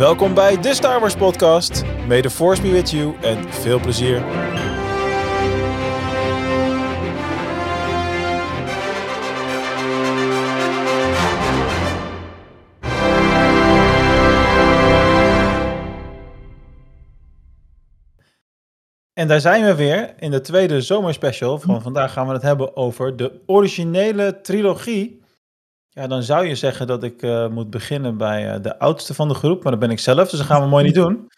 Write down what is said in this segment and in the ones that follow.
Welkom bij de Star Wars podcast. May the force be with you en veel plezier. En daar zijn we weer in de tweede zomerspecial. Van vandaag gaan we het hebben over de originele trilogie. Ja, dan zou je zeggen dat ik uh, moet beginnen bij uh, de oudste van de groep, maar dat ben ik zelf, dus dat gaan we mooi niet doen.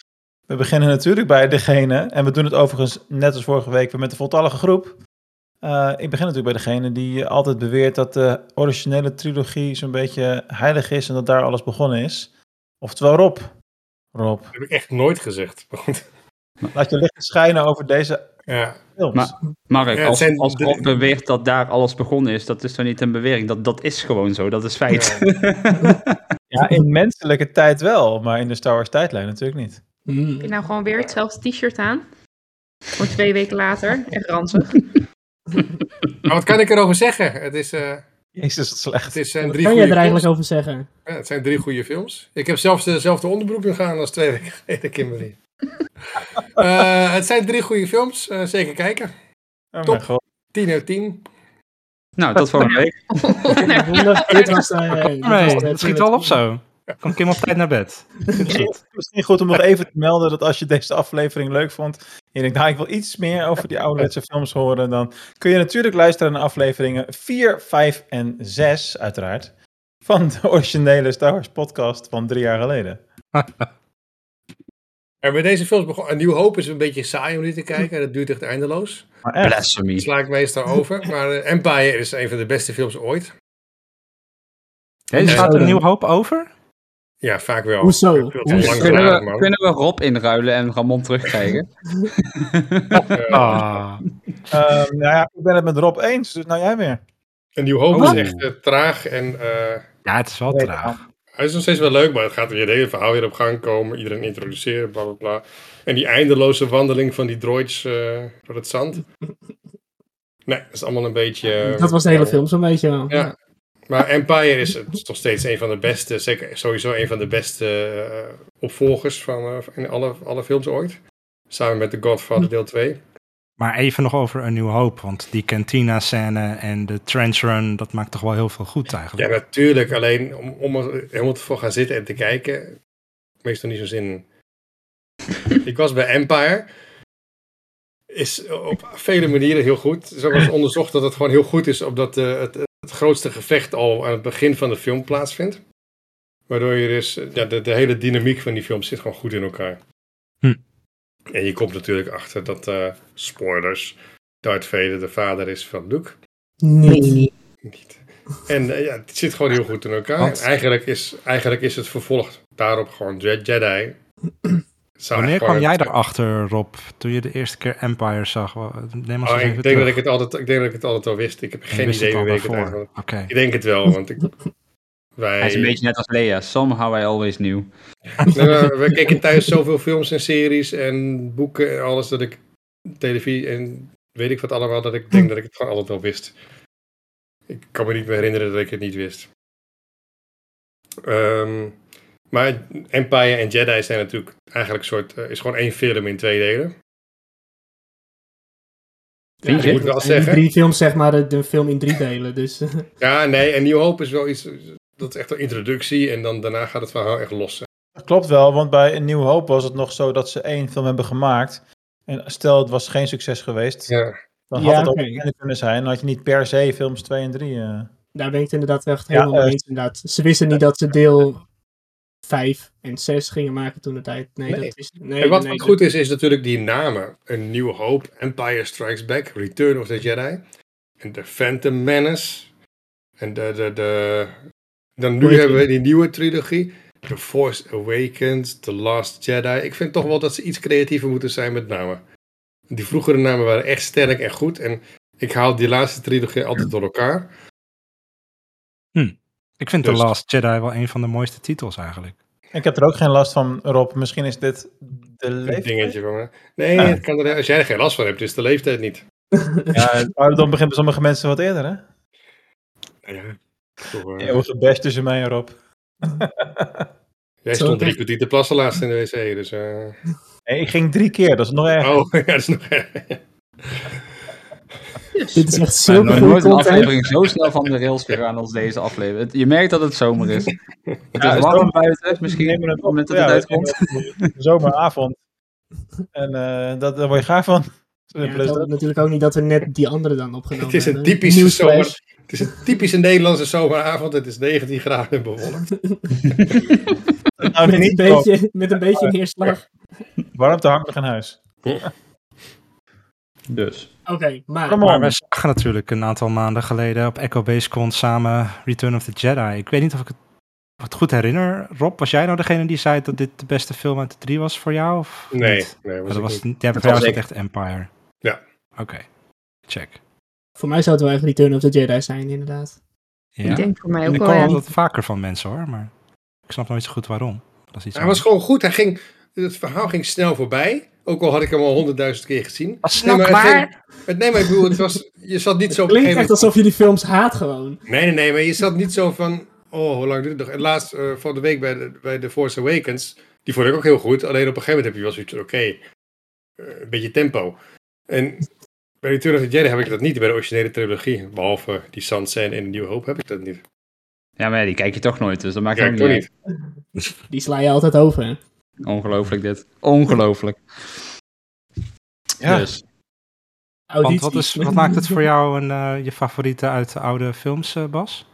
We beginnen natuurlijk bij degene, en we doen het overigens net als vorige week weer met de voltallige groep. Uh, ik begin natuurlijk bij degene die altijd beweert dat de originele trilogie zo'n beetje heilig is en dat daar alles begonnen is. Oftewel Rob. Rob. Dat heb ik echt nooit gezegd. Laat je licht schijnen over deze ja. Films. Maar, Mark, ja, als, zijn, als Rob de... beweert dat daar alles begonnen is, dat is toch niet een bewering? Dat, dat is gewoon zo, dat is feit. Ja. ja, in menselijke tijd wel, maar in de Star Wars tijdlijn natuurlijk niet. Mm. Heb je nou gewoon weer hetzelfde t-shirt aan? Voor twee weken later, echt ranzig. maar wat kan ik erover zeggen? Het is... Uh... Jezus, wat slecht. Het is, zijn wat drie kan je er eigenlijk films. over zeggen? Ja, het zijn drie goede films. Ik heb zelfs dezelfde onderbroek gegaan als twee weken geleden, Kimberly. Uh, het zijn drie goede films, uh, zeker kijken. Oh Top, 10 uit 10. Nou, tot volgende week. Dit was, nee, het schiet al op zo. Kom Kim op tijd naar bed. Misschien goed om nog even te melden dat als je deze aflevering leuk vond en je denkt, nou ik wil iets meer over die ouderwetse films horen, dan kun je natuurlijk luisteren naar afleveringen 4, 5 en 6 uiteraard van de originele Star Wars podcast van drie jaar geleden. En bij deze films begon. Een Nieuw Hoop is een beetje saai om die te kijken. Dat duurt echt eindeloos. Maar Blasphemy. Dat sla ik meestal over. Maar uh, Empire is een van de beste films ooit. Deze gaat een Nieuw Hoop over? Ja, vaak wel. Hoezo? Hoezo? Kunnen, we, kunnen we Rob inruilen en Ramon terugkrijgen? uh, ah. uh, nou ja, ik ben het met Rob eens, dus nou jij weer. Een Nieuw Hoop oh. is echt uh, traag en... ja, het is wel traag. Hij is nog steeds wel leuk, maar het gaat weer het hele verhaal weer op gang komen. Iedereen introduceren, bla bla bla. En die eindeloze wandeling van die droids uh, door het zand. Nee, dat is allemaal een beetje... dat was de hele film zo'n beetje wel. Ja. Maar Empire is, is nog steeds een van de beste, zeker sowieso een van de beste uh, opvolgers van in alle, alle films ooit. Samen met The Godfather deel 2. Maar even nog over Een Nieuw Hoop, want die cantina-scène en de trench run, dat maakt toch wel heel veel goed eigenlijk. Ja, natuurlijk. Alleen om, om er helemaal voor gaan zitten en te kijken, meestal niet zo zin. ik was bij Empire. Is op vele manieren heel goed. Zo was onderzocht dat het gewoon heel goed is, omdat uh, het, het grootste gevecht al aan het begin van de film plaatsvindt. Waardoor je dus, ja, de, de hele dynamiek van die film zit gewoon goed in elkaar. Hm. En je komt natuurlijk achter dat, uh, spoilers, Darth Vader de vader is van Luke. Nee. Niet. En uh, ja, het zit gewoon heel goed in elkaar. En eigenlijk, is, eigenlijk is het vervolg daarop gewoon Jedi. Wanneer kwam jij erachter, Rob, toen je de eerste keer Empire zag? Neem oh, ik, denk dat ik, het altijd, ik denk dat ik het altijd al wist. Ik heb geen idee hoe ik het eigenlijk... Okay. Ik denk het wel, want ik... Wij... Hij is een beetje net als Lea. Somehow I always knew. we, we keken thuis zoveel films en series en boeken en alles dat ik televisie en weet ik wat allemaal, dat ik denk dat ik het gewoon altijd wel wist. Ik kan me niet meer herinneren dat ik het niet wist. Um, maar Empire en Jedi zijn natuurlijk eigenlijk een soort, uh, is gewoon één film in twee delen. Ja, moet ik wel zeggen. Drie films, zeg maar, de, de film in drie delen. Dus. ja, nee, en Nieuw Hoop is wel iets, dat is echt een introductie en dan daarna gaat het verhaal echt los. Dat klopt wel, want bij Een Nieuw Hoop was het nog zo dat ze één film hebben gemaakt. En stel het was geen succes geweest, ja. dan had ja, het ook okay. kunnen zijn. Dan had je niet per se films 2 en 3. Uh... Daar ben ik het inderdaad echt helemaal ja, uh, eens. Inderdaad. Ze wisten niet dat ze deel 5 en 6 gingen maken toen de tijd. Nee, nee. dat is. Nee, en wat, nee, wat goed is, is natuurlijk die namen: Een Nieuwe Hoop, Empire Strikes Back, Return of the Jedi. En The Phantom Menace. En de. de, de dan nu hebben we die nieuwe trilogie. The Force Awakens, The Last Jedi. Ik vind toch wel dat ze iets creatiever moeten zijn met namen. Die vroegere namen waren echt sterk en goed. En ik haal die laatste trilogie altijd door elkaar. Hm. Ik vind dus. The Last Jedi wel een van de mooiste titels eigenlijk. Ik heb er ook geen last van, Rob. Misschien is dit de leeftijd. Een dingetje van me. Nee, ah. kan er, als jij er geen last van hebt, is de leeftijd niet. ja, dan beginnen sommige mensen wat eerder, hè? Ja. Toch, uh... Eeuwige best tussen mij en Rob. Jij stond drie kwartier te plassen laatst in de wc, dus... Uh... Nee, ik ging drie keer, dat is nog erg. Oh, ja, dat is nog erg. Dus. Dit is echt zo nou, nooit een aflevering zo snel van de rails gegaan als deze aflevering. Je merkt dat het zomer is. Het is warm buiten, misschien nemen we het op met dat het uitkomt. Zomeravond. En uh, dat, daar word je gaar van. Ja, dat natuurlijk ook niet dat we net die andere dan opgenomen Het is een typische zomer. Het is een typische Nederlandse zomeravond. Het is 19 graden en bewolkt. nou, met, een beetje, met een beetje neerslag. Warmte hangt nog in huis. Dus. Oké, maar... maar we zagen natuurlijk een aantal maanden geleden op Echo Basecon samen Return of the Jedi. Ik weet niet of ik het, het goed herinner. Rob, was jij nou degene die zei dat dit de beste film uit de drie was voor jou? Of nee, niet? nee. Was dat was, niet. Ja, voor jou was het echt Empire. Ja. Oké, check. Voor mij zou het wel echt Return of the Jedi zijn, inderdaad. Ja? Ik denk voor mij ook ik wel, Ik hoor dat vaker van mensen hoor, maar ik snap nooit zo goed waarom. Dat is iets hij was gewoon goed. Hij ging, het verhaal ging snel voorbij. Ook al had ik hem al honderdduizend keer gezien. snel nee, maar het nee, maar ik bedoel, het was, je zat niet zo... Het klinkt echt alsof je die films haat gewoon. Nee, nee, nee, maar je zat niet zo van... Oh, hoe lang duurt het nog? En laatst, uh, van de week bij de, bij The Force Awakens... Die vond ik ook heel goed. Alleen op een gegeven moment heb je wel zoiets oké. Okay, uh, een beetje tempo. En bij Return of the Jedi heb ik dat niet. Bij de originele trilogie. Behalve die Sansen en New Hope heb ik dat niet. Ja, maar die kijk je toch nooit, dus dat maakt ook niet uit. Die sla je altijd over, hè? Ongelooflijk dit. Ongelooflijk. Ja. Dus. Want wat, is, wat maakt het voor jou een, uh, je favoriete uit de oude films, uh, Bas?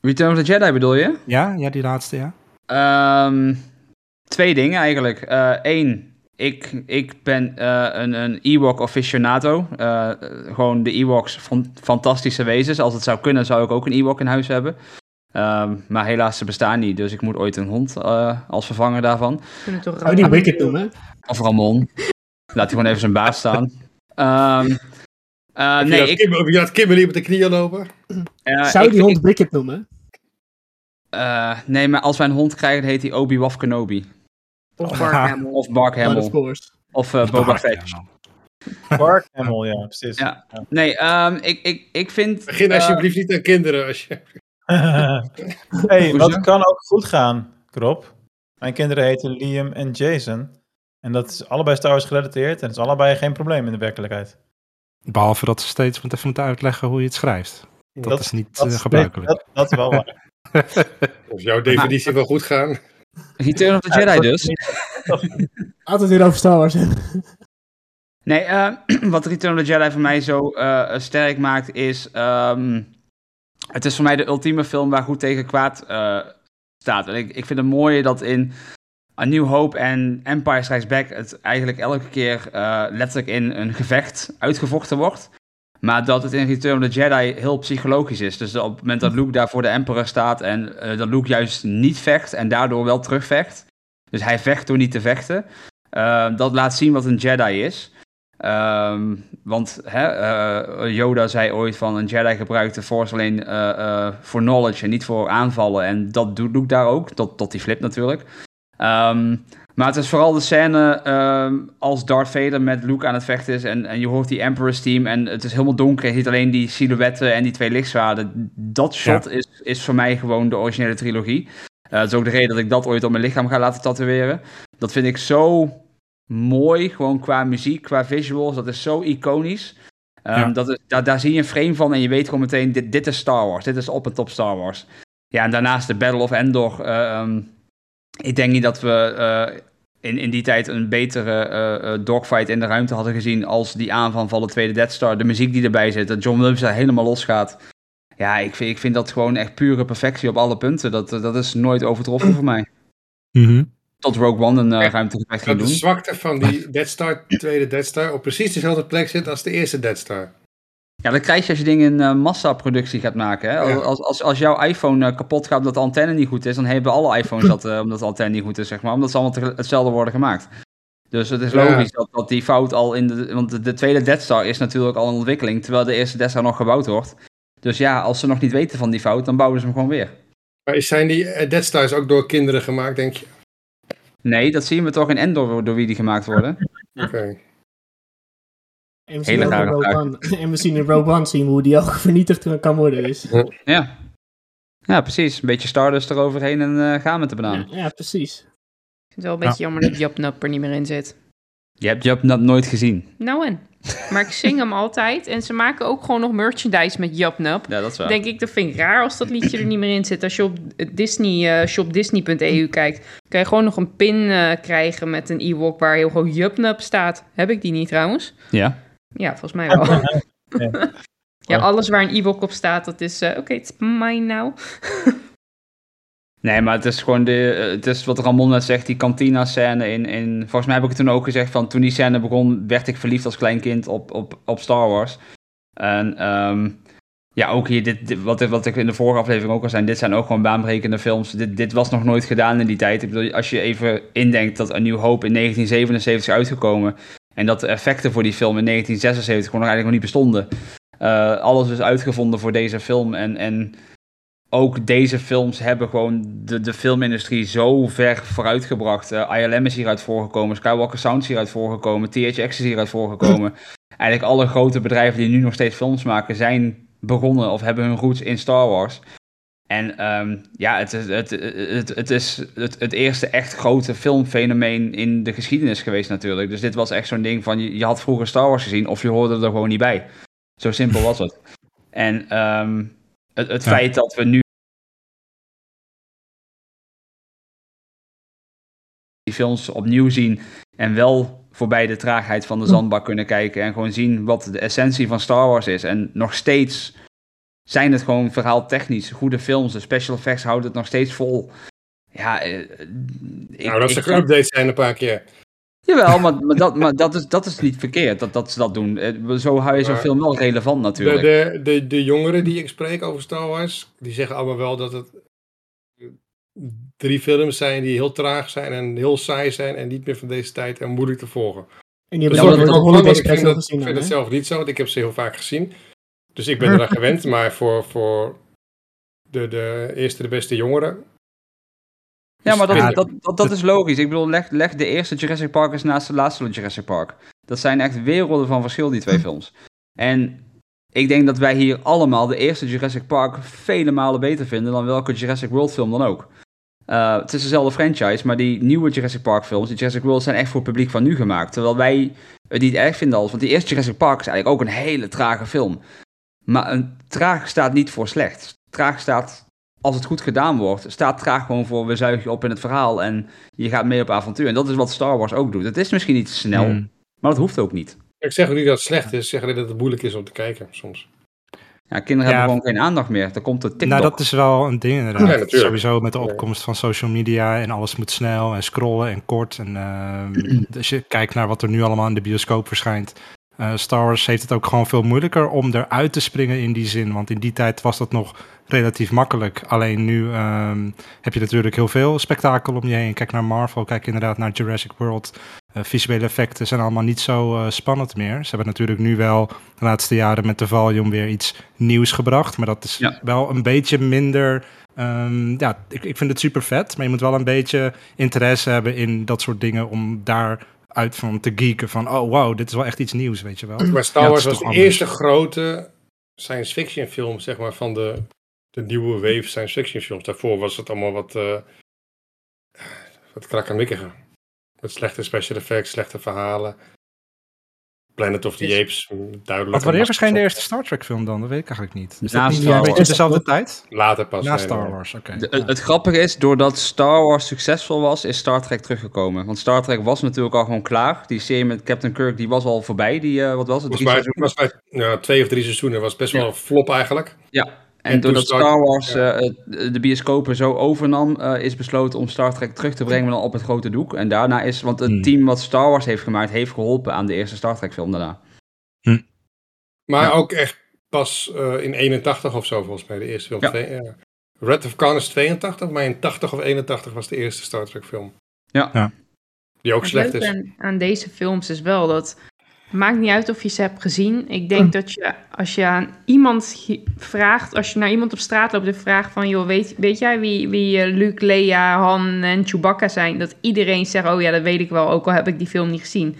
Return of the Jedi bedoel je? Ja, ja die laatste, ja. Um, twee dingen eigenlijk. Eén, uh, ik, ik ben een, een Ewok aficionado. gewoon de Ewoks, fantastische wezens. Als het zou kunnen, zou ik ook een Ewok in huis hebben. Um, maar helaas, ze bestaan niet, dus ik moet ooit een hond als vervanger daarvan. Zou je die Wicked noemen? Of Ramon. Laat hij gewoon even zijn baas staan. Um, uh, nee, ik... Je had Kimberly op de knieën lopen? Uh, Zou je die hond Wicked noemen? Uh, nee, maar als wij een hond krijgen, heet hij Obi-Wan Kenobi. Of Bark Hamill. Of Bark Hamill. of uh, Boba Fett. Bark Hamill, ja, precies. Ja. Nee, um, ik, ik, ik vind... Begin alsjeblieft niet aan kinderen. Als je... hey, wat kan ook goed gaan, Krop. Mijn kinderen heten Liam en Jason. En dat is allebei Star Wars gerelateerd en het is allebei geen probleem in de werkelijkheid. Behalve dat ze steeds moet even moeten uitleggen hoe je het schrijft. Dat, is niet dat, uh, gebruikelijk. Dat, dat, is wel waar. of jouw definitie wel goed gaan. Return of the Jedi dus. Altijd weer over Star Wars. nee, uh, wat Return of the Jedi voor mij zo uh, sterk maakt is... Um, het is voor mij de ultieme film waar goed tegen kwaad staat. En ik, ik vind het mooie dat in A New Hope en Empire Strikes Back het eigenlijk elke keer uh, letterlijk in een gevecht uitgevochten wordt. Maar dat het in Return of the Jedi heel psychologisch is. Dus op het moment dat Luke daar voor de Emperor staat en uh, dat Luke juist niet vecht en daardoor wel terugvecht. Dus hij vecht door niet te vechten. Uh, dat laat zien wat een Jedi is. Um, want hè, uh, Yoda zei ooit van een Jedi gebruikt de Force alleen voor knowledge en niet voor aanvallen. En dat doet Luke daar ook, tot, tot die flip natuurlijk. Um, maar het is vooral de scène um, als Darth Vader met Luke aan het vechten is. En, en je hoort die Emperor's team. En het is helemaal donker. Je ziet alleen die silhouetten en die twee lichtzwaarden. Dat shot is, is voor mij gewoon de originele trilogie. Uh, dat is ook de reden dat ik dat ooit op mijn lichaam ga laten tatoeëren. Dat vind ik zo mooi. Gewoon qua muziek, qua visuals. Dat is zo iconisch. Um, ja. dat is, daar, daar zie je een frame van en je weet gewoon meteen: dit, dit is Star Wars. Dit is op en top Star Wars. Ja, en daarnaast de Battle of Endor. Uh, um, ik denk niet dat we uh, in, in die tijd een betere uh, dogfight in de ruimte hadden gezien als die aanval van de tweede Death Star. De muziek die erbij zit, dat John Williams daar helemaal losgaat. Ja, ik vind, ik vind dat gewoon echt pure perfectie op alle punten. Dat, dat is nooit overtroffen voor mij. Mm -hmm. Tot Rogue One een uh, ruimtegevecht ging doen. De zwakte van die Death Star, tweede Death Star, op precies dezelfde plek zit als de eerste Death Star. Ja, dat krijg je als je dingen in uh, massaproductie gaat maken. Hè? Ja. Als, als, als jouw iPhone uh, kapot gaat omdat de antenne niet goed is, dan hebben alle iPhones dat uh, omdat de antenne niet goed is, zeg maar. Omdat ze allemaal hetzelfde worden gemaakt. Dus het is logisch ja. dat, dat die fout al in de... Want de, de, tweede Death Star is natuurlijk al in ontwikkeling, terwijl de eerste Death Star nog gebouwd wordt. Dus ja, als ze nog niet weten van die fout, dan bouwen ze hem gewoon weer. Maar zijn die Death Stars ook door kinderen gemaakt, denk je? Nee, dat zien we toch in Endor, door wie die gemaakt worden. Oké. Okay. En we, zien Hele One, en we zien in Rogue One zien hoe die ook vernietigd kan worden. Dus. Ja. Ja, precies. Een beetje Stardust eroverheen en eh, gaan met de banaan. Ja, ja, precies. Ik vind het wel een beetje jammer dat Japnap er niet meer in zit. Je hebt Japnap nooit gezien. Nou en. Maar ik zing hem altijd. En ze maken ook gewoon nog merchandise met Japnap. Ja, dat is waar. Denk ik, dat vind ik raar als dat liedje er niet meer in zit. Als je op Disney, eh, shopdisney.eu kijkt, kan je gewoon nog een pin eh, krijgen met een Ewok waar heel gewoon Japnap staat. Heb ik die niet trouwens? Ja. Ja, volgens mij wel. ja, alles waar een Ewok op staat, dat is, eh, oké, het is mine now. Nee, maar het is gewoon de, eh, het is wat Ramon net zegt, die kantina-scène in, in... Volgens mij heb ik het toen ook gezegd van, toen die scène begon, werd ik verliefd als klein kind op, op, op Star Wars. En ehm, ja, ook hier, dit, dit- wat, wat ik in de vorige aflevering ook al zei, dit zijn ook gewoon baanbrekende films. Dit, dit was nog nooit gedaan in die tijd. Ik bedoel, als je even indenkt dat A New Hope in 1977 is uitgekomen... en dat de effecten voor die film in 1976 gewoon nog eigenlijk nog niet bestonden... Eh, alles is uitgevonden voor deze film en... en ook deze films hebben gewoon de, de filmindustrie zo ver vooruitgebracht. Eh, ILM is hieruit voorgekomen, Skywalker Sound is hieruit voorgekomen, THX is hieruit voorgekomen. Eigenlijk alle grote bedrijven die nu nog steeds films maken zijn begonnen of hebben hun roots in Star Wars. En ehm, ja, het is, het, het, het, is het, het eerste echt grote filmfenomeen in de geschiedenis geweest natuurlijk. Dus dit was echt zo'n ding van, je, je had vroeger Star Wars gezien of je hoorde er gewoon niet bij. Zo simpel was het. En ehm, het, het Ja. feit dat we nu die films opnieuw zien en wel voorbij de traagheid van de zandbak kunnen kijken en gewoon zien wat de essentie van Star Wars is. En nog steeds zijn het gewoon verhaaltechnisch goede films. De special effects houden het nog steeds vol. Ja, eh, ik, nou, dat ze ik- geüpdate zijn een paar keer. Jawel, maar, maar, dat, maar dat, is, dat is niet verkeerd dat, dat ze dat doen. Eh, Zo hou je zo'n film wel relevant natuurlijk. de, de, de jongeren die ik spreek over Star Wars, die zeggen allemaal wel dat het drie films zijn die heel traag zijn en heel saai zijn en niet meer van deze tijd en moeilijk te volgen. En die Dus hebben Ja, ze maar ook dat- ik vind, dat, gezien. ik vind hè? zelf niet zo, want ik heb ze heel vaak gezien. Dus ik ben eraan gewend, maar voor, voor de, de eerste de beste jongeren. Ja, maar Ja, dat, dat, dat, dat is logisch. Ik bedoel, leg, leg de eerste Jurassic Park eens naast de laatste Jurassic Park. Dat zijn echt werelden van verschil, die twee films. En ik denk dat wij hier allemaal de eerste Jurassic Park vele malen beter vinden dan welke Jurassic World film dan ook. Eh, het is dezelfde franchise, maar die nieuwe Jurassic Park films, die Jurassic World, zijn echt voor het publiek van nu gemaakt. Terwijl wij het niet erg vinden als, want die eerste Jurassic Park is eigenlijk ook een hele trage film. Maar een traag staat niet voor slecht. Traag staat, als het goed gedaan wordt, staat traag gewoon voor we zuigen je op in het verhaal en je gaat mee op avontuur. En dat is wat Star Wars ook doet. Het is misschien niet snel, Hmm. maar dat hoeft ook niet. Ik zeg ook niet dat het slecht is, ik zeg alleen dat het moeilijk is om te kijken soms. Ja, kinderen Ja. hebben gewoon geen aandacht meer. Dan komt de TikTok. Nou, dat is wel een ding inderdaad. Ja. Sowieso met de opkomst van social media en alles moet snel en scrollen en kort. En ehm, als je kijkt naar wat er nu allemaal in de bioscoop verschijnt. Eh, Star Wars heeft het ook gewoon veel moeilijker om eruit te springen in die zin. Want in die tijd was dat nog relatief makkelijk. Alleen nu ehm, heb je natuurlijk heel veel spektakel om je heen. Kijk naar Marvel, kijk inderdaad naar Jurassic World. Eh, visuele effecten zijn allemaal niet zo eh, spannend meer. Ze hebben natuurlijk nu wel de laatste jaren met de volume weer iets nieuws gebracht. Maar dat is Ja. wel een beetje minder. ehm, ja, ik, ik vind het super vet. Maar je moet wel een beetje interesse hebben in dat soort dingen. Om daaruit van te geeken. Van oh wow, dit is wel echt iets nieuws, weet je wel. Maar Star Wars was de anders. eerste grote science fiction film, zeg maar, van de, de nieuwe wave science fiction films. Daarvoor was het allemaal wat, eh wat krakkemikkiger. Met slechte special effects, slechte verhalen. Planet of the Is- Apes, duidelijk. Wat wanneer verscheen de eerste Star Trek film dan? Dat weet ik eigenlijk niet. Is dat Na niet Star een beetje dezelfde tijd? Later pas. Na Star nee. Wars, oké. Het, het grappige is, doordat Star Wars succesvol was, is Star Trek teruggekomen. Want Star Trek was natuurlijk al gewoon klaar. Die serie met Captain Kirk, die was al voorbij. Die, eh, wat was het? Drie seizoenen? was bij ja, twee of drie seizoenen was best wel een flop eigenlijk. Ja. En, doordat Star- Star Wars ja. eh, de bioscopen zo overnam, eh, is besloten om Star Trek terug te brengen maar dan op het grote doek. En daarna is, want het Hmm. team wat Star Wars heeft gemaakt, heeft geholpen aan de eerste Star Trek film daarna. Maar Ja. ook echt pas eh, in 81 of zo volgens mij, de eerste film. Ja. Twee- ja. Red of Khan is 82, maar in 80 of 81 was de eerste Star Trek film. Ja. Ja. Die ook slecht is. aan, aan deze films is wel dat. Maakt niet uit of je ze hebt gezien. Ik denk dat je, als je aan iemand vraagt, als je naar iemand op straat loopt en vraagt van, joh, weet, weet jij wie, wie eh, Luke, Leia, Han en Chewbacca zijn? Dat iedereen zegt, oh ja, dat weet ik wel, ook al heb ik die film niet gezien.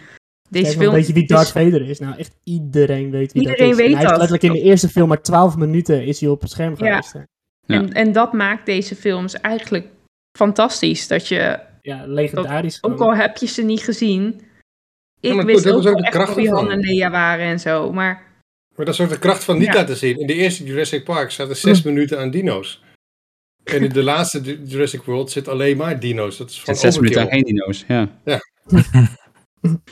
Deze Kijk, film weet je wie is- Darth Vader is? Nou, echt iedereen weet wie Iedereen dat is. En weet hij dat. letterlijk in de eerste film maar 12 minuten is hij op het scherm geweest. Ja. En, en dat maakt deze films eigenlijk fantastisch. Dat je, Ja, legendarisch. ook al heb je ze niet gezien... Ik maar goed, wist dat ook was ook echt wie Han en waren en zo. Maar Maar dat is ook de kracht van niet Ja. laten zien. In de eerste Jurassic Park zaten zes minuten aan dino's. En in de laatste Ju- Jurassic World zit alleen maar dino's. Dat is van zes minuten aan geen dino's. Ja, Ja.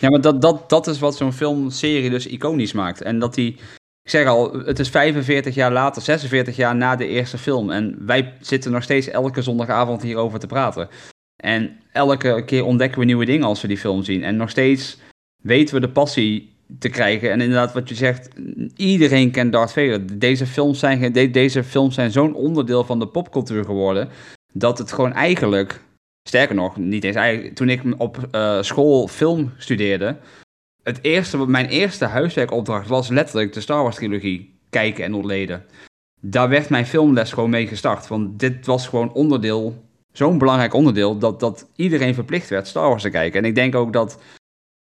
ja maar dat, dat, dat is wat zo'n filmserie dus iconisch maakt. En dat die, ik zeg al, het is 45 jaar later, 46 jaar na de eerste film. En wij zitten nog steeds elke zondagavond hierover te praten. En elke keer ontdekken we nieuwe dingen als we die film zien. En nog steeds weten we de passie te krijgen. En inderdaad, wat je zegt, iedereen kent Darth Vader. Deze films zijn, deze films zijn zo'n onderdeel van de popcultuur geworden. Dat het gewoon eigenlijk, sterker nog, niet eens eigenlijk, toen ik op eh, school film studeerde. Het eerste, mijn eerste huiswerkopdracht was letterlijk de Star Wars trilogie kijken en ontleden. Daar werd mijn filmles gewoon mee gestart. Want dit was gewoon onderdeel, zo'n belangrijk onderdeel, dat, dat iedereen verplicht werd Star Wars te kijken. En ik denk ook dat,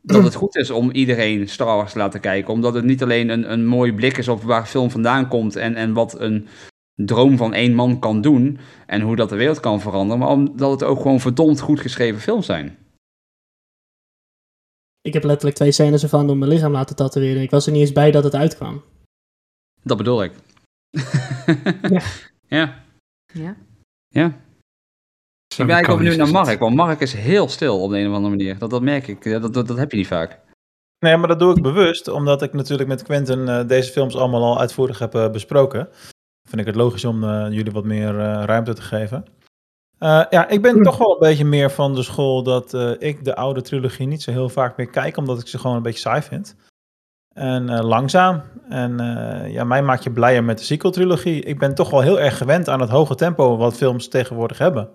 dat het goed is om iedereen Star Wars te laten kijken. Omdat het niet alleen een, een mooi blik is op waar film vandaan komt en, en wat een droom van één man kan doen. En hoe dat de wereld kan veranderen. Maar omdat het ook gewoon verdomd goed geschreven films zijn. Ik heb letterlijk twee scènes ervan door mijn lichaam laten tatoeëren. Ik was er niet eens bij dat het uitkwam. Dat bedoel ik. Ja. ja. ja. Ja. Ik ben eigenlijk iconisch naar Mark, want Mark is heel stil op de een of andere manier. Dat, dat merk ik, dat, dat, dat heb je niet vaak. Nee, maar dat doe ik bewust, omdat ik natuurlijk met Quentin eh, deze films allemaal al uitvoerig heb eh, besproken. Vind ik het logisch om eh, jullie wat meer eh, ruimte te geven. Eh, ja, ik ben toch wel een beetje meer van de school dat eh, ik de oude trilogie niet zo heel vaak meer kijk, omdat ik ze gewoon een beetje saai vind. En eh, langzaam. En eh, ja, mij maakt je blijer met de sequel-trilogie. Ik ben toch wel heel erg gewend aan het hoge tempo wat films tegenwoordig hebben.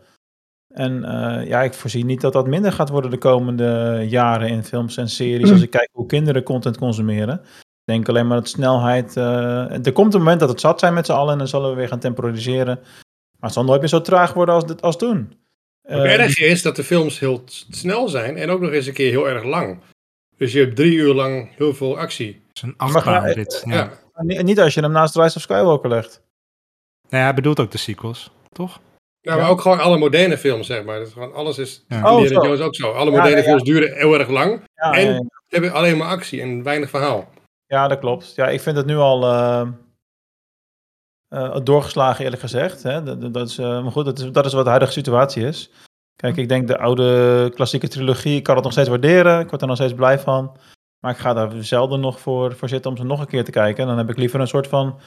En eh, ja, ik voorzie niet dat dat minder gaat worden de komende jaren in films en series. Als ik kijk hoe kinderen content consumeren. Ik denk alleen maar dat snelheid. eh, er komt een moment dat het zat zijn met z'n allen en dan zullen we weer gaan temporiseren. Maar het zal nooit meer zo traag worden als, dit, als toen. Wat Eh, erg is dat de films heel snel zijn en ook nog eens een keer heel erg lang. Dus je hebt drie uur lang heel veel actie. Het is een Maar- achtbaanrit. Ja. Ja. niet, niet als je hem naast Rise of Skywalker legt. Nee, hij bedoelt ook de sequels, toch? Ja. maar ook gewoon alle moderne films, zeg maar. Dat is gewoon, alles is. Ja. Oh, zo. Jones ook zo. Alle moderne ja, ja. films duren heel erg lang. Ja, En- ja, ja. Hebben alleen maar actie en weinig verhaal. Ja, dat klopt. Ja, ik vind het nu al eh, eh, doorgeslagen, eerlijk gezegd. Hè. Dat, dat- dat is, eh, maar goed, dat is, dat is wat de huidige situatie is. Kijk, ik denk de oude klassieke trilogie, ik kan het nog steeds waarderen. Ik word er nog steeds blij van. Maar ik ga daar zelden nog voor, voor zitten om ze nog een keer te kijken. En dan heb ik liever een soort van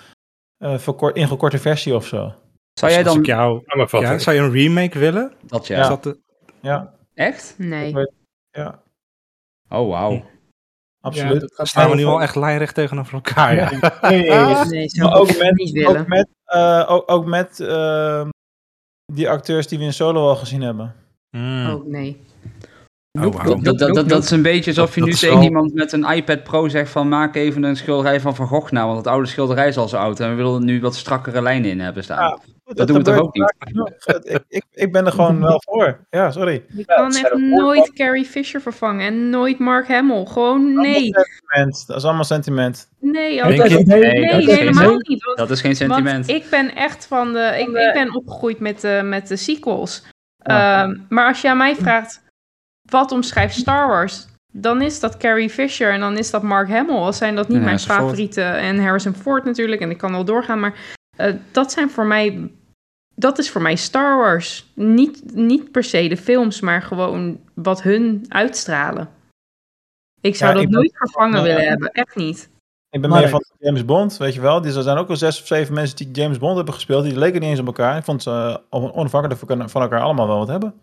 eh, verkort, ingekorte versie of zo. Zou jij dan ik jou, Samenvatten. ja, zou je een remake willen? dat ja. Dat de- Ja, Echt? Nee. ja Oh, wauw. absoluut. dat gaat staan we nu wel- al echt lijnrecht tegenover elkaar. Ja. Nee, nee, nee. Nee, zou Maar ook met, niet willen. ook met, eh, ook, ook met eh, die acteurs die we in Solo al gezien hebben. Mm. Ook nee. Oh, wauw. Dat, dat, dat, is een beetje alsof je Dat nu tegen wel- iemand met een iPad Pro zegt van maak even een schilderij van Van Gogh nou, want het oude schilderij is al zo oud en we willen er nu wat strakkere lijnen in hebben staan. Ja, Dat doen we toch ook genoeg. ik, ik, ik ben er gewoon wel voor. Ja, sorry. Je kan echt nooit Carrie Fisher vervangen en nooit Mark Hamill. Gewoon nee. Sentiment. Dat is allemaal sentiment. Nee, altijd-? Nee, Nee, nee, dat is geen helemaal niet. Want, Dat is geen want sentiment. ik ben echt van de... Ik, ik ben opgegroeid met de, met de sequels. Ja. Ehm, maar als je aan mij vraagt, wat omschrijft Star Wars? Dan is dat Carrie Fisher en dan is dat Mark Hamill. Al zijn dat niet mijn favorieten. En Harrison Ford natuurlijk. En ik kan wel doorgaan. Maar eh, dat zijn voor mij... Dat is voor mij Star Wars. Niet, niet per se de films, maar gewoon wat hun uitstralen. Ik zou Ja, dat ik ben- nooit vervangen Ja. willen hebben. Echt niet. Ik ben meer van James Bond, weet je wel. Er zijn ook al zes of zeven mensen die James Bond hebben gespeeld. Die leken niet eens op elkaar. Ik vond ze uh, onafhankelijk van- van elkaar allemaal wel wat hebben.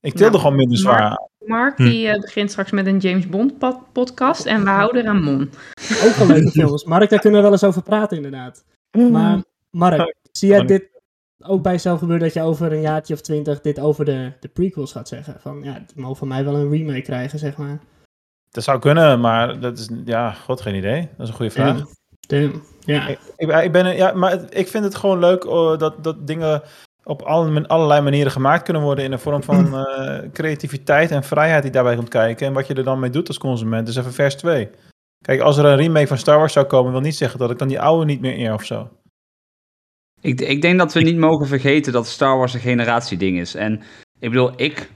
Ik tilde Nou, gewoon minder zwaar Mark- aan. Mark Hm. die eh, begint straks met een James Bond pod- podcast en we houden eraan mon. Ook wel leuke films. Mark, daar kunnen we wel eens over praten, inderdaad. Maar, Mark, zie jij dit ook bij jezelf gebeuren dat je over een jaartje of twintig dit over de, de prequels gaat zeggen? Van ja, het mogen van mij wel een remake krijgen, zeg maar. Dat zou kunnen, maar dat is, ja, god, geen idee. Dat is een goede vraag. Damn. Ja. Ik, ik, ben, ja, maar ik vind het gewoon leuk oh, dat, dat dingen op alle, allerlei manieren gemaakt kunnen worden in een vorm van eh, creativiteit en vrijheid die daarbij komt kijken. En wat je er dan mee doet als consument. Dus even vers 2. Kijk, als er een remake van Star Wars zou komen, wil niet zeggen dat ik dan die oude niet meer eer of zo. Ik, ik denk dat we niet mogen vergeten dat Star Wars een generatieding is. En ik bedoel, ik,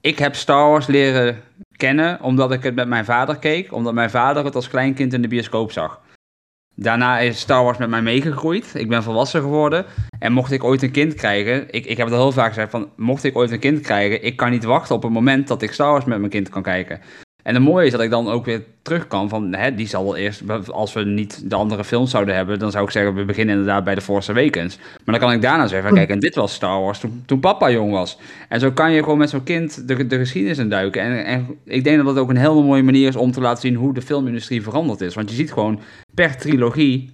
ik heb Star Wars leren kennen omdat ik het met mijn vader keek. Omdat mijn vader het als kleinkind in de bioscoop zag. Daarna is Star Wars met mij meegegroeid. Ik ben volwassen geworden. En mocht ik ooit een kind krijgen, ik, ik heb het al heel vaak gezegd van, mocht ik ooit een kind krijgen, ik kan niet wachten op het moment dat ik Star Wars met mijn kind kan kijken. En het mooie is dat ik dan ook weer terug kan van, hè, die zal wel eerst, als we niet de andere films zouden hebben, dan zou ik zeggen, we beginnen inderdaad bij The Force Awakens. Maar dan kan ik daarna zeggen, kijk, en dit was Star Wars toen, toen papa jong was. En zo kan je gewoon met zo'n kind de, de geschiedenis induiken. En, en ik denk dat dat ook een hele mooie manier is om te laten zien hoe de filmindustrie veranderd is. Want je ziet gewoon per trilogie,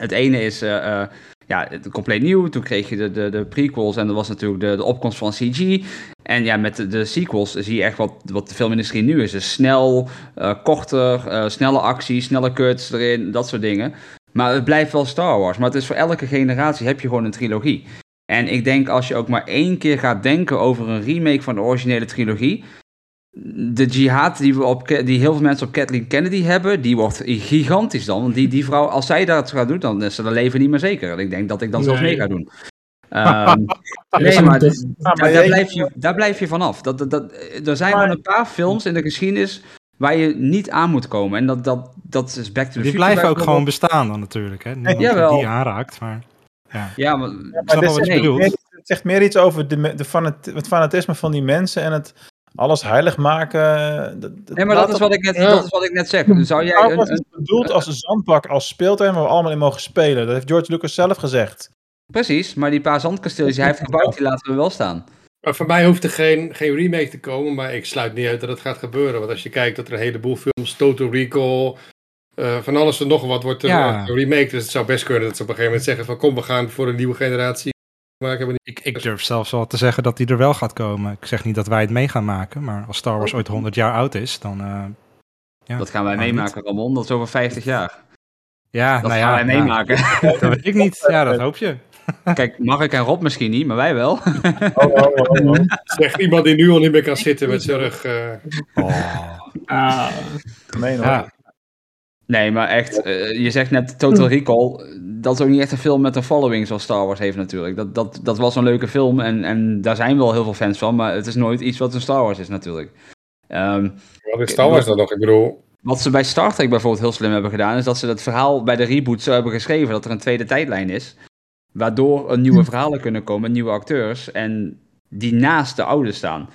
het ene is... Uh, ja, compleet nieuw. Toen kreeg je de, de, de prequels en dat was natuurlijk de, de opkomst van CG. En ja, met de, de sequels zie je echt wat, wat de filmindustrie nu is. Dus snel, uh, korter, snelle acties, snelle cuts erin, dat soort dingen. Maar het blijft wel Star Wars. Maar het is voor elke generatie heb je gewoon een trilogie. En ik denk als je ook maar één keer gaat denken over een remake van de originele trilogie, de jihad die, we op, die heel veel mensen op Kathleen Kennedy hebben, die wordt gigantisch dan. Want die, die vrouw, als zij dat gaat doen, dan is ze haar leven niet meer zeker. En ik denk dat ik dan zelfs mee ga doen. Um, nee, maar, dus, daar, daar, blijf je, daar blijf je vanaf. Dat, dat, dat, er zijn wel een paar films in de geschiedenis waar je niet aan moet komen. En dat, dat, dat is Back to the Die blijven ook gewoon bestaan dan natuurlijk. Hè? Niemand Jawel. die aanraakt, maar... Ja, ja maar, ja, maar dit zegt, meer, het zegt meer iets over de, de fanat, het fanatisme van die mensen en het alles heilig maken. Dat, nee, maar dat is, wat ik net, ja. dat is wat ik net zeg. Zou jij een, een, bedoeld als een zandbak, als speeltuin waar we allemaal in mogen spelen. Dat heeft George Lucas zelf gezegd. Precies, maar die paar zandkasteeltjes die hij heeft gebouwd, die laten we wel staan. Maar voor mij hoeft er geen, geen remake te komen, maar ik sluit niet uit dat het gaat gebeuren. Want als je kijkt dat er een heleboel films, Total Recall, uh, van alles en nog wat wordt er ja. remake. Dus het zou best kunnen dat ze op een gegeven moment zeggen van kom, we gaan voor een nieuwe generatie maken. Ik, ik durf zelfs wel te zeggen dat die er wel gaat komen. Ik zeg niet dat wij het mee gaan maken, maar als Star Wars ooit 100 jaar oud is, dan... Uh, ja, dat gaan wij meemaken, Ramon. Dat is over 50 jaar. Ja, dat nou gaan ja, wij meemaken. Ja, dat weet ik niet. Ja, dat hoop je. Kijk, Mark en Rob misschien niet, maar wij wel. Oh, oh, oh, oh. Zegt iemand die nu al niet meer kan zitten met zijn rug. Uh... Oh. Ah, gemeen hoor. Ja. Nee, maar echt, uh, je zegt net Total Recall. Dat is ook niet echt een film met een following zoals Star Wars heeft natuurlijk. Dat, dat, dat was een leuke film en, en daar zijn wel heel veel fans van. Maar het is nooit iets wat een Star Wars is natuurlijk. Um, wat is Star Wars dan nog? Ik bedoel... Wat ze bij Star Trek bijvoorbeeld heel slim hebben gedaan... is dat ze het verhaal bij de reboot zo hebben geschreven... dat er een tweede tijdlijn is. Waardoor er nieuwe verhalen kunnen komen, nieuwe acteurs. En die naast de oude staan.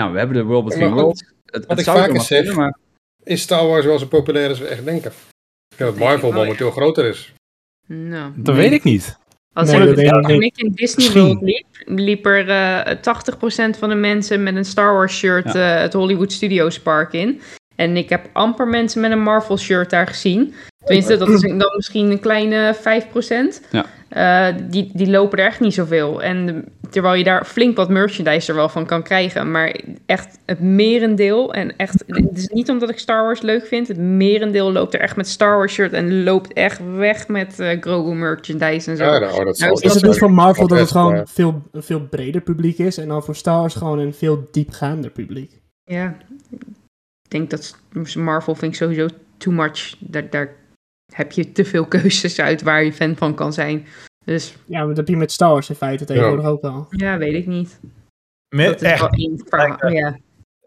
Nou, we hebben de World Between Worlds. Het, wat het ik vaker zeg... Kunnen, maar is Star Wars wel zo populair als we echt denken. Ik denk dat Marvel momenteel groter is. Nou, dat weet ik niet. Als Nee, ik, dat denk ik toen niet. ik in Disney. World liep, liep er eh 80% van de mensen met een Star Wars shirt eh, het Hollywood Studios Park in. En ik heb amper mensen met een Marvel shirt daar gezien. Tenminste, dat is dan misschien een kleine 5%. Ja. Eh, die, die lopen er echt niet zoveel. En de- terwijl je daar flink wat merchandise er wel van kan krijgen. Maar echt het merendeel. En echt, het is niet omdat ik Star Wars leuk vind. Het merendeel loopt er echt met Star Wars shirt. En loopt echt weg met eh Grogu merchandise en zo. Ja, nou, dat Nou, is Is het dus van Marvel dat het gewoon maar- veel, een veel breder publiek is en dan voor Star Wars gewoon een veel diepgaander publiek? Ja, ik denk dat Marvel vind ik sowieso too much. Daar, daar heb je te veel keuzes uit waar je fan van kan zijn. Dus Ja, maar dat heb je met Star Wars in feite tegenwoordig ook al. ja, weet ik niet. Dat is echt. wel één verhaal. Ja.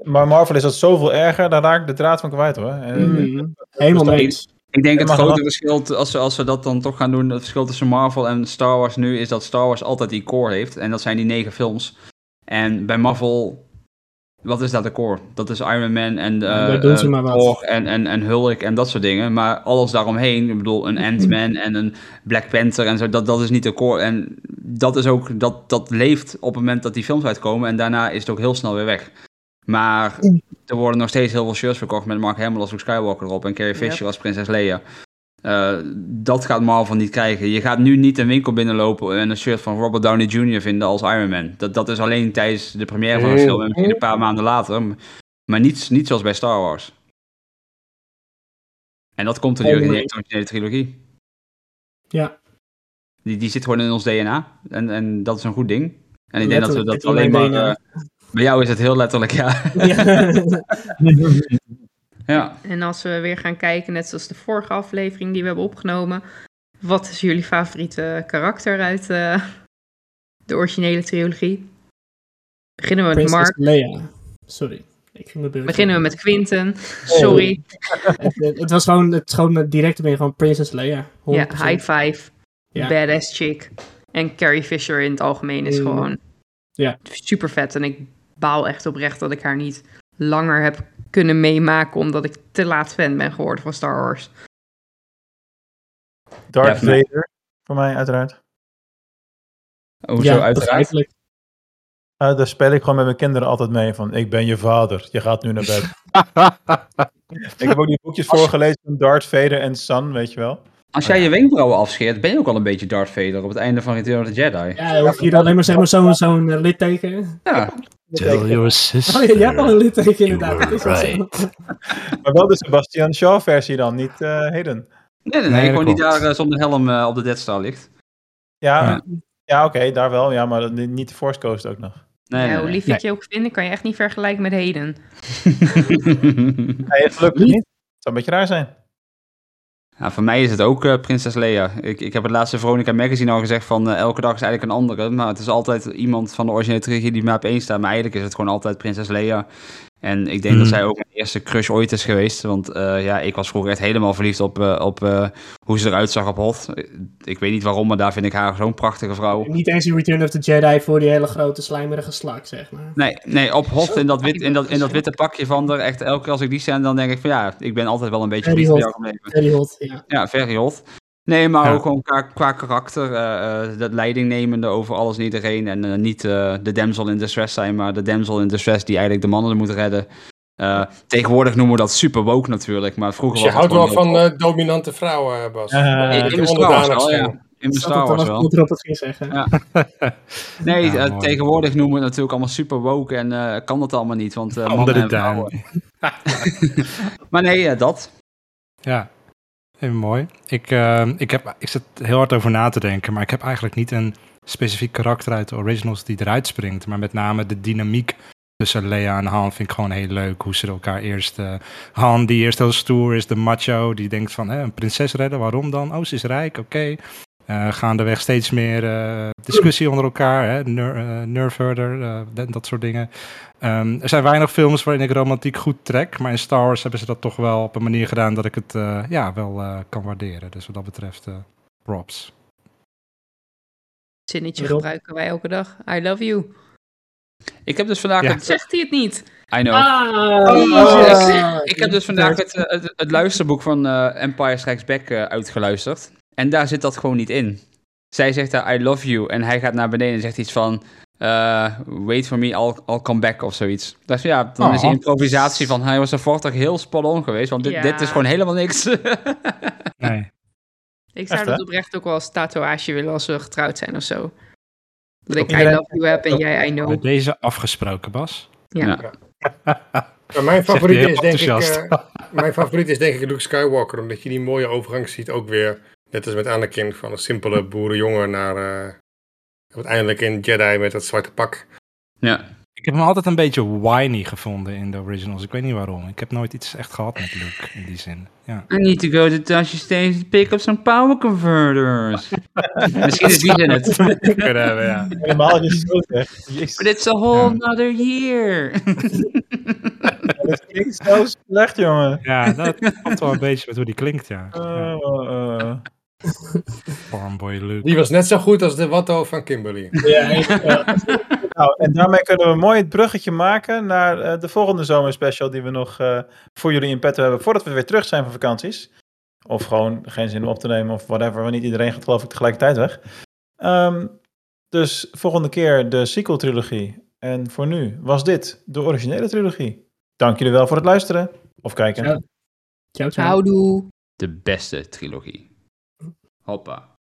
Maar Marvel is dat zoveel erger, daar raak ik de draad van kwijt hoor. En, Mhm. Helemaal Dus eens. Ik denk het grote verschil, als we, als we dat dan toch gaan doen, het verschil tussen Marvel en Star Wars nu, is dat Star Wars altijd die core heeft. En dat zijn die negen films. En bij Marvel, wat is dat de core? Dat is Iron Man en Ja, daar doen ze maar wat. Thor en, en, en Hulk en dat soort dingen. Maar alles daaromheen, ik bedoel een Ant-Man en een Black Panther en zo, dat, dat is niet de core. En dat is ook, dat, dat leeft op het moment dat die films uitkomen. En daarna is het ook heel snel weer weg. Maar er worden nog steeds heel veel shirts verkocht met Mark Hamill als Luke Skywalker erop en Carrie Fisher als prinses Leia. Eh, dat gaat Marvel niet krijgen. Je gaat nu niet een winkel binnenlopen en een shirt van Robert Downey Jr. vinden als Iron Man. Dat, dat is alleen tijdens de première van een film en misschien een paar maanden later. Maar niet, niet zoals bij Star Wars. En dat komt door die originele trilogie. Ja. Die, die zit gewoon in ons DNA. En, en dat is een goed ding. En ik denk dat we dat in alleen maar... eh, bij jou is het heel letterlijk, ja. Ja. ja. En als we weer gaan kijken, net zoals de vorige aflevering die we hebben opgenomen. Wat is jullie favoriete karakter uit eh, de originele trilogie? Beginnen we met Princess Mark. Leia. Sorry, ik ging mijn beurt. Beginnen we met Quinten. Sorry. Het, het- het was gewoon, het is gewoon direct ben je gewoon Princess Leia. 100%. Ja, high five. Ja. Badass chick. En Carrie Fisher in het algemeen is Mm. gewoon Ja. super vet. En ik baal echt oprecht dat ik haar niet langer heb kunnen meemaken. Omdat ik te laat fan ben geworden van Star Wars. Darth Ja, voor mij- Vader, voor mij uiteraard. Hoezo, ja, uiteraard. Uh, daar speel ik gewoon met mijn kinderen altijd mee van, ik ben je vader, je gaat nu naar bed. ik heb ook die boekjes voorgelezen van Darth Vader en Son, weet je wel. Als jij je wenkbrauwen afscheert, ben je ook al een beetje Darth Vader op het einde van Return of the Jedi. Ja, hoef je dan alleen maar zeg maar, zo'n zo'n eh, litteken. Ja, Tell your sister. Oh ja, jij hebt al een litteken inderdaad. Is Maar wel de Sebastian Shaw versie dan, niet eh Hayden. nee, nee, nee, gewoon klopt. daar eh, zonder helm eh, op de Death Star ligt. Ja, Ja. ja. oké, daar wel, ja, maar niet de Force Coast ook nog. Nee, ja, nee, hoe lief ik je ook vind, kan je echt niet vergelijken met Heden. Nee, gelukkig niet. Het zou een beetje raar zijn. Ja, voor mij is het ook eh, Prinses Leia. Ik, ik heb het laatste Veronica Magazine al gezegd van eh, elke dag is eigenlijk een andere. Maar het is altijd iemand van de originele trilogie die maar op één staat. Maar eigenlijk is het gewoon altijd Prinses Leia. En ik denk dat Hmm. zij ook mijn eerste crush ooit is geweest. Want eh, ja, ik was vroeger echt helemaal verliefd op, eh, op eh, hoe ze eruit zag op Hot. Ik weet niet waarom, maar daar vind ik haar zo'n prachtige vrouw. Niet eens in Return of the Jedi voor die hele grote slijmerige slak, zeg maar. Nee, nee op Hot in dat, wit, in, dat, in dat witte pakje van haar. Echt elke keer als ik die zie, dan denk ik van ja, ik ben altijd wel een beetje Very verliefd op hot. jou gebleven. Very hot, ja. Ja, very hot. Nee, maar Ja. ook gewoon qua, qua karakter, eh, eh, dat leidingnemende over alles en iedereen. En eh, niet eh, de damsel in distress zijn, maar de damsel in distress die eigenlijk de mannen moet redden. Eh, tegenwoordig noemen we dat super woke natuurlijk, maar vroeger Dus je was het houdt wel van eh, dominante vrouwen, Bas. Dat in, je in de Star Wars ja. In de Star er Wars wel. het ging zeggen. Ja. Nee, Ja, tegenwoordig noemen we het natuurlijk allemaal super woke en eh, kan dat allemaal niet, want eh, mannen en vrouwen. Maar nee, dat. Ja, even mooi. Ik, eh, ik, heb, ik zit heel hard over na te denken, maar ik heb eigenlijk niet een specifiek karakter uit de originals die eruit springt. Maar met name de dynamiek tussen Lea en Han vind ik gewoon heel leuk. Hoe ze elkaar eerst... eh, Han, die eerst heel stoer is, de macho, die denkt van hè, een prinses redden, waarom dan? Oh, ze is rijk, oké. Eh, gaandeweg steeds meer eh, discussie onder elkaar, hè? Ner, eh, herder, eh, dat, dat soort dingen. Ehm, er zijn weinig films waarin ik romantiek goed trek, maar in Star Wars hebben ze dat toch wel op een manier gedaan dat ik het eh, ja, wel eh, kan waarderen. Dus wat dat betreft, eh props. Zinnetje Rob? gebruiken wij elke dag. I love you. Ik heb dus vandaag Ja. het... Zegt hij het niet? I know. Ah, Ik heb dus vandaag het, het, het luisterboek van eh, Empire Strikes Back eh, uitgeluisterd. En daar zit dat gewoon niet in. Zij zegt daar I love you. En hij gaat naar beneden en zegt iets van... eh, wait for me, I'll, I'll come back of zoiets. Dus ja, dan is die Oh. improvisatie van... Hij was er toch heel spot on geweest. Want dit, Ja. dit is gewoon helemaal niks. Nee. Ik zou Echt, dat oprecht ook wel als tatoeage willen als we getrouwd zijn of zo. Dat ik I love you heb en jij I know. Bij deze afgesproken, Bas. Ja. Mijn favoriet is denk ik... eh, mijn favoriet is denk ik Luke Skywalker. Omdat je die mooie overgang ziet ook weer. Net als met Anakin. Van een simpele boerenjongen naar... eh, uiteindelijk in Jedi met dat zwarte pak. ja. Ik heb hem altijd een beetje whiny gevonden in de originals. Ik weet niet waarom. Ik heb nooit iets echt gehad met Luke in die zin. Ja. I need to go to Tasha Station to pick up some power converters. Misschien is die in het. Kunnen hebben, ja. Helemaal het zo. Jezus, But it's a whole nother year. dat klinkt zo slecht, jongen. Ja, dat komt wel een beetje met hoe die klinkt, ja. ja. Uh, uh, Farmboy Luke. Die was net zo goed als de Watto van Kimberly. Ja. Nou, en daarmee kunnen we mooi het bruggetje maken naar eh, de volgende zomerspecial die we nog eh, voor jullie in petto hebben voordat we weer terug zijn van vakanties. Of gewoon geen zin om op te nemen of whatever, want niet iedereen gaat geloof ik tegelijkertijd weg. Ehm, dus volgende keer de sequel trilogie. En voor nu was dit de originele trilogie. Dank jullie wel voor het luisteren of kijken. Ciao, ciao. Houdoe. De beste trilogie. Hopper.